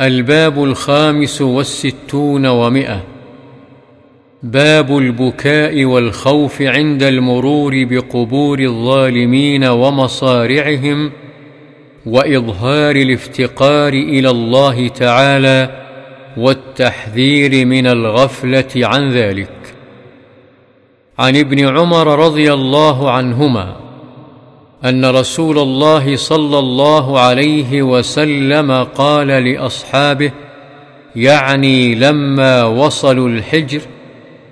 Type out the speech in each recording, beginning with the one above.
الباب الخامس والستون ومئة. باب البكاء والخوف عند المرور بقبور الظالمين ومصارعهم وإظهار الافتقار إلى الله تعالى والتحذير من الغفلة عن ذلك. عن ابن عمر رضي الله عنهما أن رسول الله صلى الله عليه وسلم قال لأصحابه يعني لما وصلوا الحجر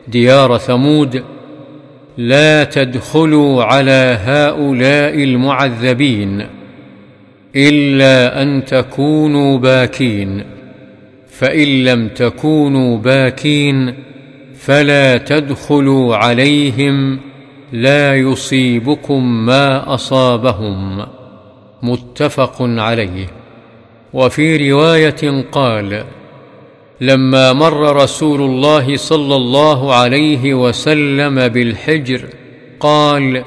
ديار ثمود لا تدخلوا على هؤلاء المعذبين إلا أن تكونوا باكين فإن لم تكونوا باكين فلا تدخلوا عليهم لا يصيبكم ما أصابهم. متفق عليه. وفي رواية قال لما مر رسول الله صلى الله عليه وسلم بالحجر قال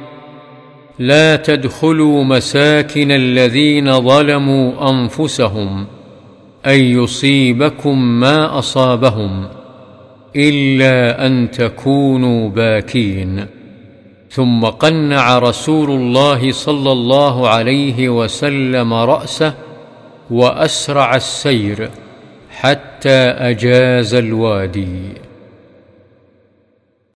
لا تدخلوا مساكن الذين ظلموا أنفسهم ان يصيبكم ما أصابهم إلا أن تكونوا باكين. ثم قنع رسول الله صلى الله عليه وسلم رأسه وأسرع السير حتى أجاز الوادي.